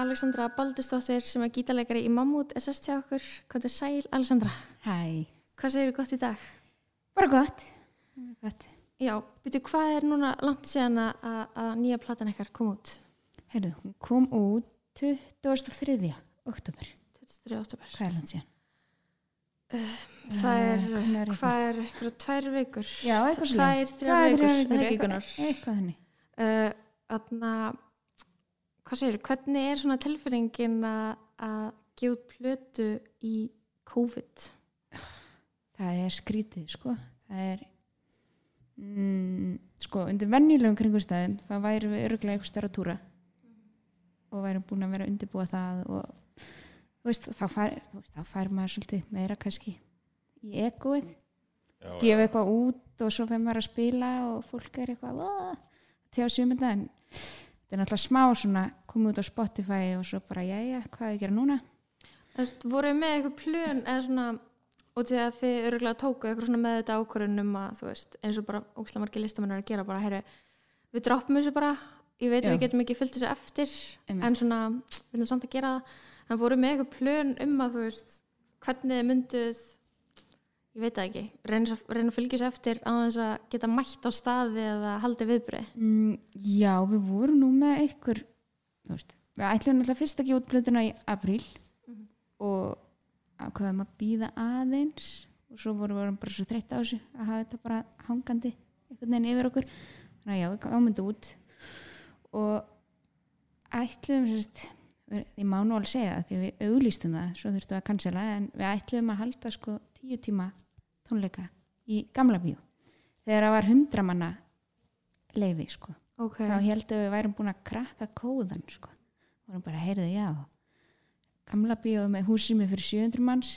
Alexandra Baldustóttir sem er gítarleikari í Mammut er sest hjá okkur. Hvað er sæl, Alexandra? Hæ, Hvað segir þú gott í dag? bara gott. gott. Já, veitu, hvað er núna langt síðan að, að, að nýja platan ykkar kom út? Heyrðu, hún kom út 23. oktober. 23. oktober. Hvað er langt síðan? Það er, Eh, er reiknað? hvað er, eitthvað tvær vikur? Já, eitthvað Tvær, þrjár Tvær, vikur, þrjár ekki, eitthvað- henni. Uh, Þarna, hvað segir hvernig er svona tilfinningin að, gefa út plötu í COVID? Það er skrítið, sko. Það er, mm, sko, undir venjulegum kringustæðum þá væri við öruglega eitthvað stærra túra og væri búin að vera undirbúa það og veist, þá fær, þú veist, þá fær maður svolítið meira kannski í egoið Já, gefa eitthvað út og svo fyrir maður að spila og fólk er eitthvað "Ah", til á sumunda en þetta er náttúrulega smá svona komið út á Spotify og svo bara jæja, hvað er að gera núna Þú veist, voruð með eitthvað plön eða svona og til að þið öruglega tóku eitthvað svona með þetta ákvörðun um að þú veist, eins og bara ókslega listamenn er að gera bara, heyri, við droppum þessu bara ég veit Já. að við getum ekki fyllt þessu eftir Einmitt. en svona, við viljum samt að gera það en voruð með eitthvað plön um að þú veist hvernig þið mynduð ég veit það ekki, reyna að fylgja þessu eftir á þess að geta mætt á staði eða haldi viðbrið mm, Já, við vorum nú með einhver þú veist, við ætlum náttúrulega fyrst að gefa út plötuna í apríl Mhm. og ákveðum að býða aðeins og svo vorum við bara svo þreytt á þessu að hafa þetta bara hangandi einhvern veginn yfir okkur. Þannig að já, við ámyndu út og ætlum sérst, ég má nú alveg segja það því við auglýstum það, svo þurftum við að cancela en við ætlum að halda sko tíu tíma tónleika í gamla bíó. Þegar það var hundra manna leifi sko. Okay. þá heldum við værum búin að krakka kóðan sko. vorum bara að heyrðu já. Gamla bíó með húsið með fyrir 700 manns.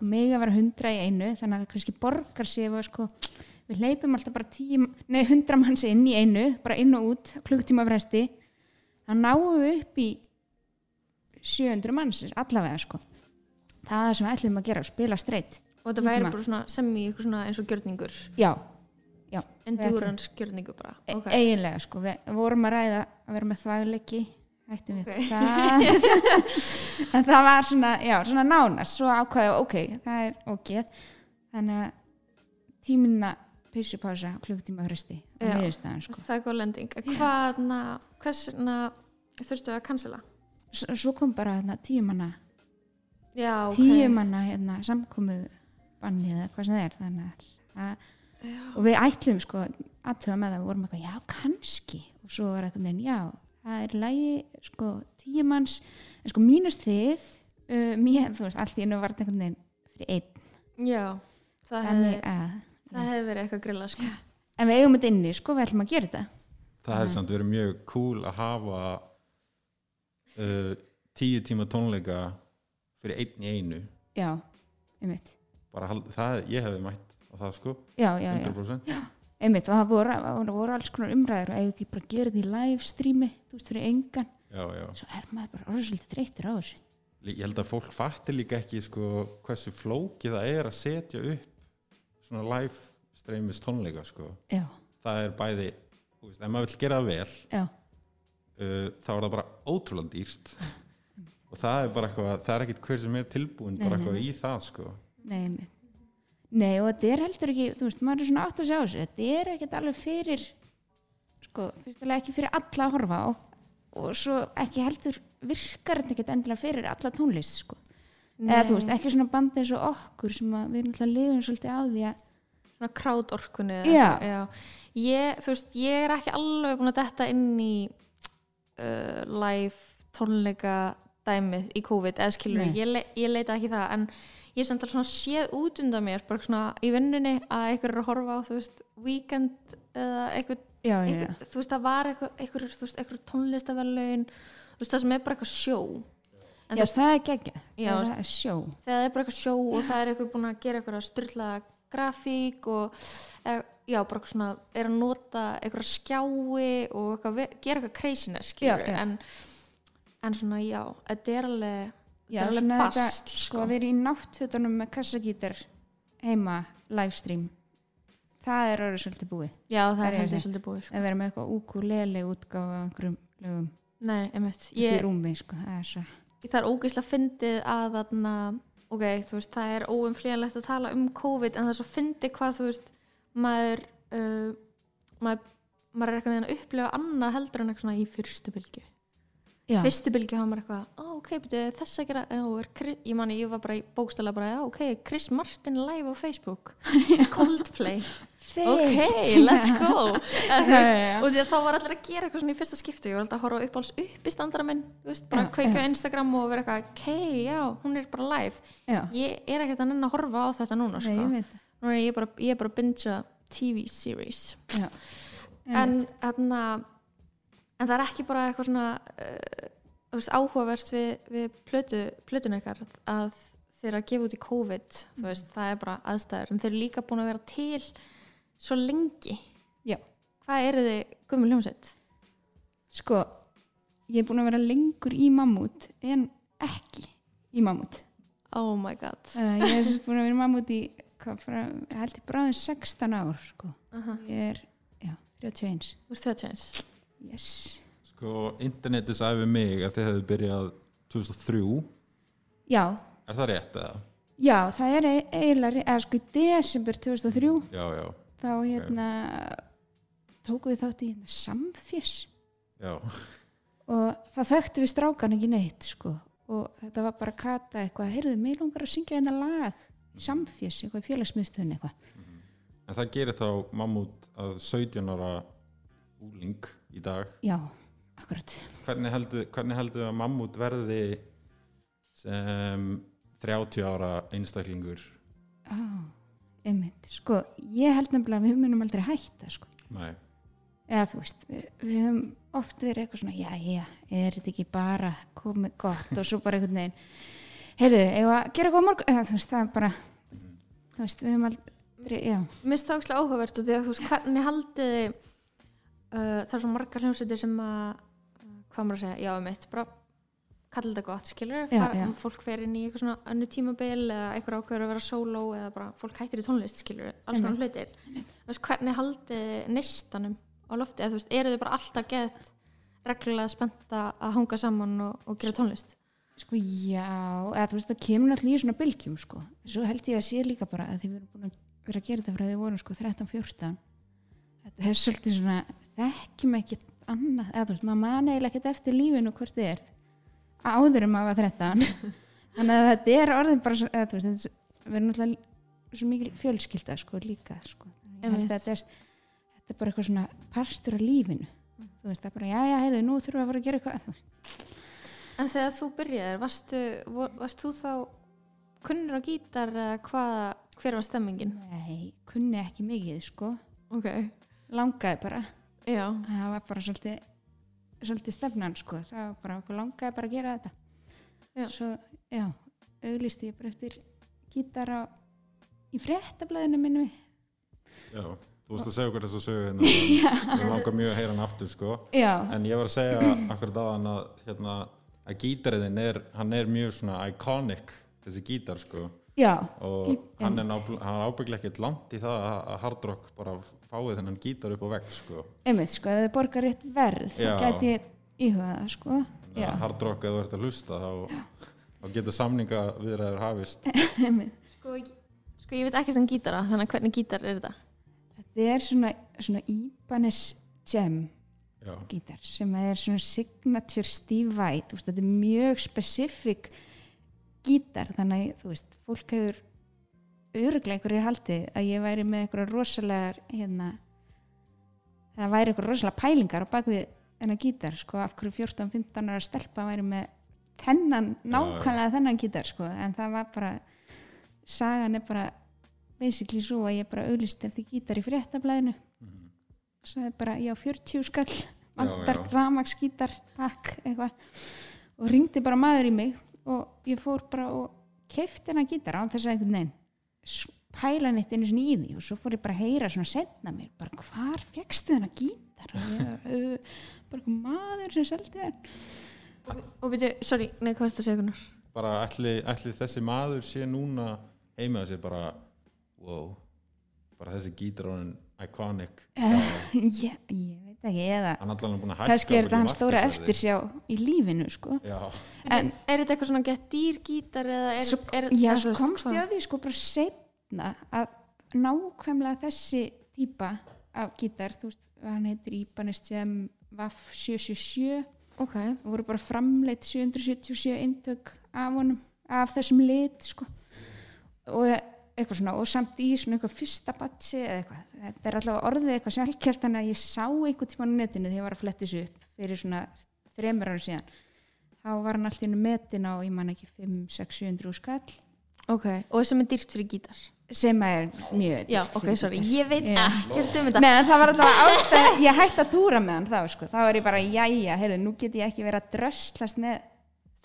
Og mig að vera 100 í einu þannig að kannski borgar að, sko, við hleypum alltaf bara 10, nei, 100 manns inn í einu bara inn og út, klukktíma fresti þá náum við upp í 700 manns allavega sko það er það sem við ætlum að gera, spila streitt og þetta væri bara svona sem í eitthvað svona eins og gjörningur. Já, já. Endurans gjörningur bara. E ok, eiginlega sko, við vorum að ræða að vera með þvægleiki hættum við Ok. það. En það var svona, já, svona nánast. Svo ákvæði, ok, það er ok þannig að tíminna pissupása klukkutíma hristi sko. Það er góð lending. Hvaðna, hversna þurftu að cancela? S svo kom bara hérna, tíu manna já, ok. Tíu manna hérna, samkomu banni eða hvað sem það er þannig að, og við ætlum sko aðtöða með það, við vorum eitthvað, já kannski. Og svo var eitthvað, neinn, já það er lægi, sko, tíu manns en sko mínust þið uh, mér, þú veist, allt í einu var veginn fyrir einn, já, það hefði verið eitthvað grilla sko. en við eigum þetta inni, sko, við ætlum að gera þetta. Það hefði samt verið mjög cool að hafa uh, tíu tíma tónleika fyrir einn í einu. Já, einmitt. Bara það, ég hefði mætt á það sko. Já, já, já, 100% einmitt, og það voru, voru, alls konar umræður og eigum ekki bara að gera þetta í live streami þú veist, fyrir engan, já, já. svo er maður bara orðið svolítið þreyttur á þessu. Ég held að fólk fatti líka ekki sko, hversu flókið það er að setja upp svona live streymis tónleika sko. já, það er bæði, þú veist, ef maður vill gera það vel já, uh, þá er það bara ótrúlega dýrt og það er bara eitthvað, það er ekkit hver sem er tilbúin Nei, bara eitthvað nei. í það sko Nei. Nei, og þetta er heldur ekki, þú veist, maður er svona átt að sjá þessu, þetta er ekkert alveg fyrir, sko, fyrstulega ekki fyrir alla að horfa á og svo ekki heldur virkar þetta ekkert endilega fyrir alla tónlist, sko. Eða, þú veist, ekki svona bandi eins og okkur sem að við erum alltaf lifum svolítið á því að, svona krádorkunni Já. ég, þú veist, ég er ekki alveg búin að detta inn í uh, live tónleika dæmið í COVID eða skilur, ég, le, ég leita ekki það en ég er samt alveg svona séð út undan mér bara svona í vinnunni að einhver er að horfa á þú veist, weekend eða eitthvað, já, já, já, þú veist, það var eitthvað, eitthvað, þú veist, eitthvað tónlistaverlaun þú veist, það sem er bara eitthvað sjó. En já, veist, það er Já, það er sjó. það er bara eitthvað sjó og það er eitthvað búin að gera eitthvað styrla grafík og eða, já, bara svona, er að nota eitthvað skjái og eitthvað, gera eitthvað craziness, en, en svona, já, þetta er alveg Já, er alveg bast, þetta, sko, að vera í náttfötunum með kassagítar heima, livestream, það er orðið svolítið búið. já, það er að svolítið búið sko. að vera með eitthvað ukulele útgáfa einhverjum lögum. Nei, einmitt. Ég, rúmi sko, það er svo það er ógeðslega fyndið að þarna, ok, þú veist, það er óumflýjanlegt að tala um COVID en það er svo fyndið hvað, þú veist, maður uh, maður, maður er eitthvað að upplifa annað heldur en eitthvað svona í fyrstu bylgju já, fyrstu bylgju hafa maður eitthvað, ó, ok, betur þess að gera, er, ég mani, ég var bara í bókstala bara, já, ok, Chris Martin live á Facebook. Coldplay. Ok, let's go. Þú Já, já, og þá var allir að gera eitthvað svona í fyrsta skipti. Ég var alltaf að horfa upp alls upp í standara minn veist, bara kveika á Instagram og vera eitthvað ok, já, hún er bara live. Já, ég er ekkert að nenn að horfa á þetta núna Nei, sko. það. núna er ég bara, ég er bara að bingea TV series. Já, en, þarna, en það er ekki bara eitthvað svona uh, veist, áhugavert við, við plötu, plötun ykkar að þeir eru að gefa út í COVID þú veist, það er bara aðstæður en þeir eru líka búin að vera til svo lengi Já. hvað eru þið gummul hljómsveit? sko ég er búin að vera lengur í mammút en ekki í mammút oh my god uh, ég er búin að vera í mammút í hvað, bara, ég held ég bráðum 16 ár sko. uh -huh. ég er, já, 31 Þú það tjens yes. Sko, internetið sagði við mig að þið hefðu byrjað 2003 já, Er það rétt eða? já, það er e- eiginlega eða sko í desember 2003 Já, já, þá hérna tóku við þátt í hérna samfés. Já. Og það þekktu við strákan ekki neitt sko. Og þetta var bara að kata eitthvað heyrðu, mig langar að syngja hérna lag samfés, eitthvað í félagsmiðstöðun eitthvað En það gerir þá mammút að 17 ára úling í dag. Já, akkurat. Hvernig heldur, hvernig heldur að mammút verði sem 30 ára einstaklingur? á, einmitt, sko ég held nefnilega að við munum aldrei hætta sko. Nei, eða þú veist, við, við höfum oft verið eitthvað svona, já, já, er þetta ekki bara komið gott? Og svo bara einhvern veginn heyrðu, eða gera eitthvað á morgun? Eða þú veist, það er bara þú veist, við höfum aldrei, já. Mér finnst það óslega áhugavert og því að þú veist hvernig haldið þið uh, það er svo margar hljómsveitir sem að uh, hvað maður að segja, já um eitt bara kalla þetta gott, skilur Já, já. fólk fer inn í eitthvað svona önnu tímabil eða eitthvað ákveður að vera sóló eða bara fólk hættir í tónlist, skilur alls konar hlutir. Þú veist, hvernig haldið þið neistanum á lofti, eða þú veist, eru þið bara alltaf gett reglulega spenta að hanga saman og, og gera tónlist? Sko já, eða þú veist það kemur náttúrulega í svona bylgjum sko. Svo held ég að sé líka bara að því við erum búin að vera að gera þetta frá því vorum sko 13-14 Þetta er svolítið svona þekkjum ekki annað, eða þú veist, maður man eiginlega ekkert eftir lífinu hvort þið er áður um að var 13 Þannig að þetta er orðin bara svo, eða þú veist, þetta er- erum náttúrulega svo mikil fjölskylda sko líka sko. Þetta er, þetta er bara eitthvað svona partur af lífinu. Þú veist, það er bara, já, já, heyrðu, nú þurfum við að fara að gera eitthvað. En þegar þú byrjaðir, varstu, varst þú þá kunnur á gítar hvað, hver var stemmingin? Nei, kunni ekki mikið sko. Ok, langaði bara já, það var bara svolítið svolítið stefnan sko. Það var bara okkur langaði bara að gera þetta. Já. svo, já, auglýsti ég bara eftir gítar á í fréttablaðinu minni. Já Þú veist að segja okkur þess að sögu hérna. Ég langar mjög að heyra hann aftur sko. Já, En ég var að segja akkur dáðan að, hérna, að gítariðin er, hann er mjög svona iconic, þessi gítar sko já, og Gí- hann er, er ábygglega ekkert langt í það að að Hard Rock bara fáið þennan gítar upp á vegg sko. Einmitt sko ef þið borgar rétt verð þá gæti ég íhuga það sko. Þannig já, að Hard Rock, ef þú ert að hlusta þá, þá getur samninga viðræður hafist sko, sko ég veit ekki sem gítara, þannig að hvernig gítar er þetta? þetta er svona, svona Ibanez Gem gítar sem er svona signature Steve veist, þetta er mjög specific gítar þannig að þú veist, fólk hefur öruglega einhverjir haldið að ég væri með einhverja rosalegar hérna það væri einhverja rosalega pælingar á bakvið þennan gítar, sko, af hverju 14-15 ára stelpa væri með þennan, nákvæmlega þennan gítar, sko en það var bara sagan er bara basically svo að ég bara auðlist eftir gítar í fréttablaðinu. Og sagði bara, já, 40 skall vantar já. ramagsgítar, takk eitthvað. Og ringdi bara maður í mig og ég fór bara og keifti hennar gítar án þess að einhvern veginn pæla neitt einu sinni í því. Og svo fór ég bara að heyra svona setna mér bara hvar fegstu hennar gítar? Og ég uh, bara maður sem seldi þenn Og veitu, sorry, nei, hvað er þetta Gunnar? bara ætli, ætli þessi maður sé núna heima að sé bara wow, bara þessi gítar honum iconic. Uh, ég, ég veit það ekki, eða er kannski er þetta í hann stóra markaðsverði. eftir sjá í lífinu sko. já, en Er þetta eitthvað svona gett dýr gítar eða er, svo, er, já, svo komst ég að því sko bara setna að nákvæmlega þessi típa af gítar, þú veist, hann heitir Ibanez Gem Vaff 777 Ok, og voru bara framleitt 777 eintök af honum af þessum lit sko. og eitthvað svona og samt í svona eitthvað fyrsta batsi eða eitthvað, þetta er allavega orðið eitthvað sjálfkjört þannig að ég sá einhvern tímann á netinu þegar ég var að fletti þessu upp fyrir svona þremur árum síðan. Þá var hann alltaf innu metin á ég man ekki 5, 6, 700 skall. Ok, og sem er dýrt fyrir gítar? Sem er mjög Já, ok, sorry, ég veit ekkert um þetta. Nei, en það var alltaf ástæð, ég hætti að túra með hann þá, sko, þá er ég bara, jæja, heyrðu, nú get ég ekki verið að dröslast með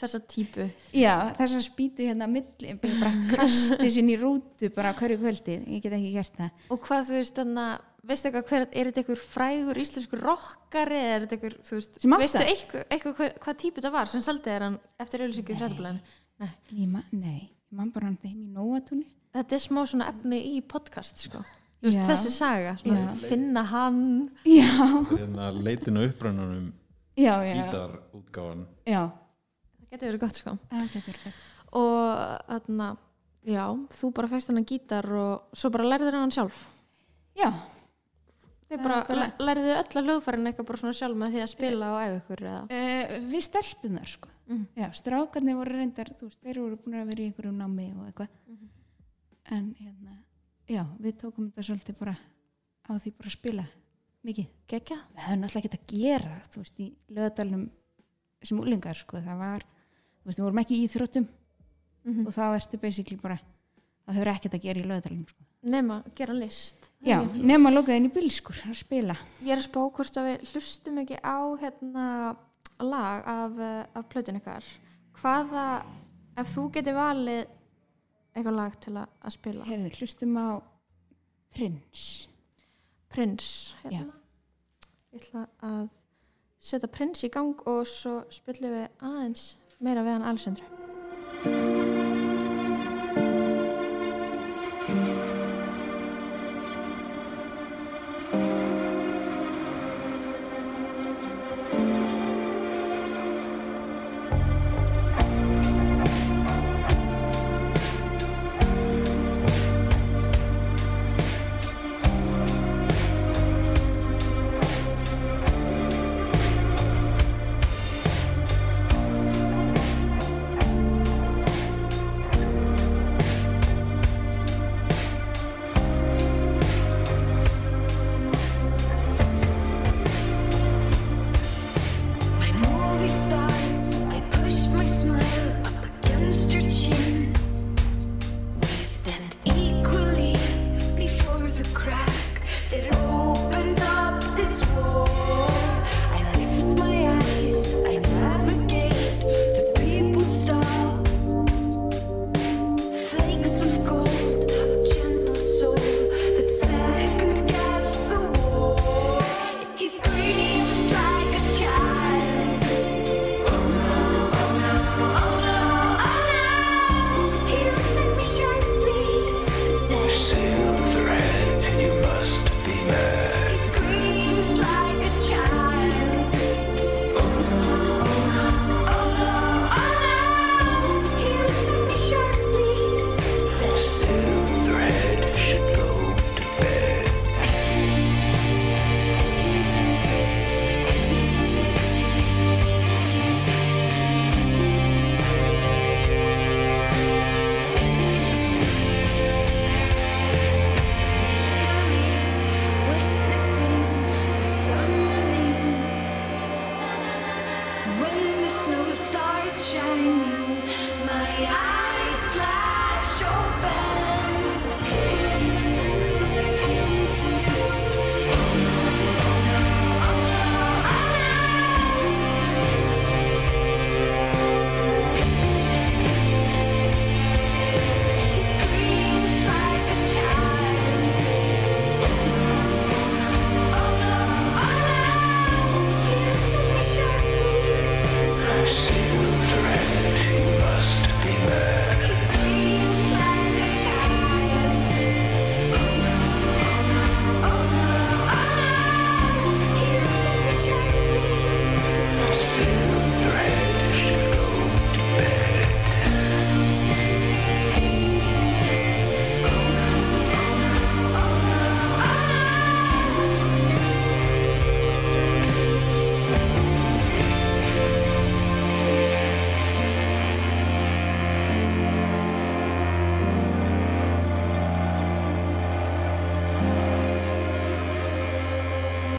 Þessa típu Já, þess að spýtu hérna á milli, bara, kasti sinni í rútu bara hverju kvöldi, ég get ekki gert það. Og hvað þú veist þannig að Veistu eitthvað hver, er þetta einhver frægur íslenskur rockari eða er þetta einhver, þú veist, veistu það? eitthvað, eitthvað hver, hvað típu þetta var sem saldið er hann eftir auðlýsingu í fréttablaðinu? Nei, nei, ég man bara hann heim í nóatúni. þetta er smá svona efni í podcast, sko. Þú veist, Já. þessi saga, svona, finna hann, Já, hérna leitin og upprænunum já, já, gítarútgáfan já, það getur verið gott, sko. verið. Og þarna, já, þú bara fæst hann gítar og svo bara lærður hann sjálf. Já, Það bara, bara- lærðu öll að hljóðfærin eitthvað bara svona sjálf með því að spila og æfa ykkur uh, við stelpunar, sko. Mhm. Já, strákarnir voru reyndar, veist, þeir voru búin að vera í einhverju námi og eitthvað. Mhm. En hérna, já, við tókum þetta svolítið bara á því bara að spila mikið. Gekja? við höfum alltaf ekki að gera þú veist, í lögadalunum sem úlingar, sko, það var veist, við vorum ekki í íþróttum Mm og þá ertu basically bara það hefur ekkert að gera í lögadalunum, sko Nema, gera list. já, nema að loka inn í bílskur að spila Ég er að spá hvort að við hlustum ekki á hérna lag af, uh, af plötun ykkar. Hvaða, ef þú getur valið eitthvað lag til að, að spila? heyrðu, hlustum á Prins Prins, hérna. Ég ætla að setja Prins í gang og svo spilum við aðeins meira við hann Alessandru.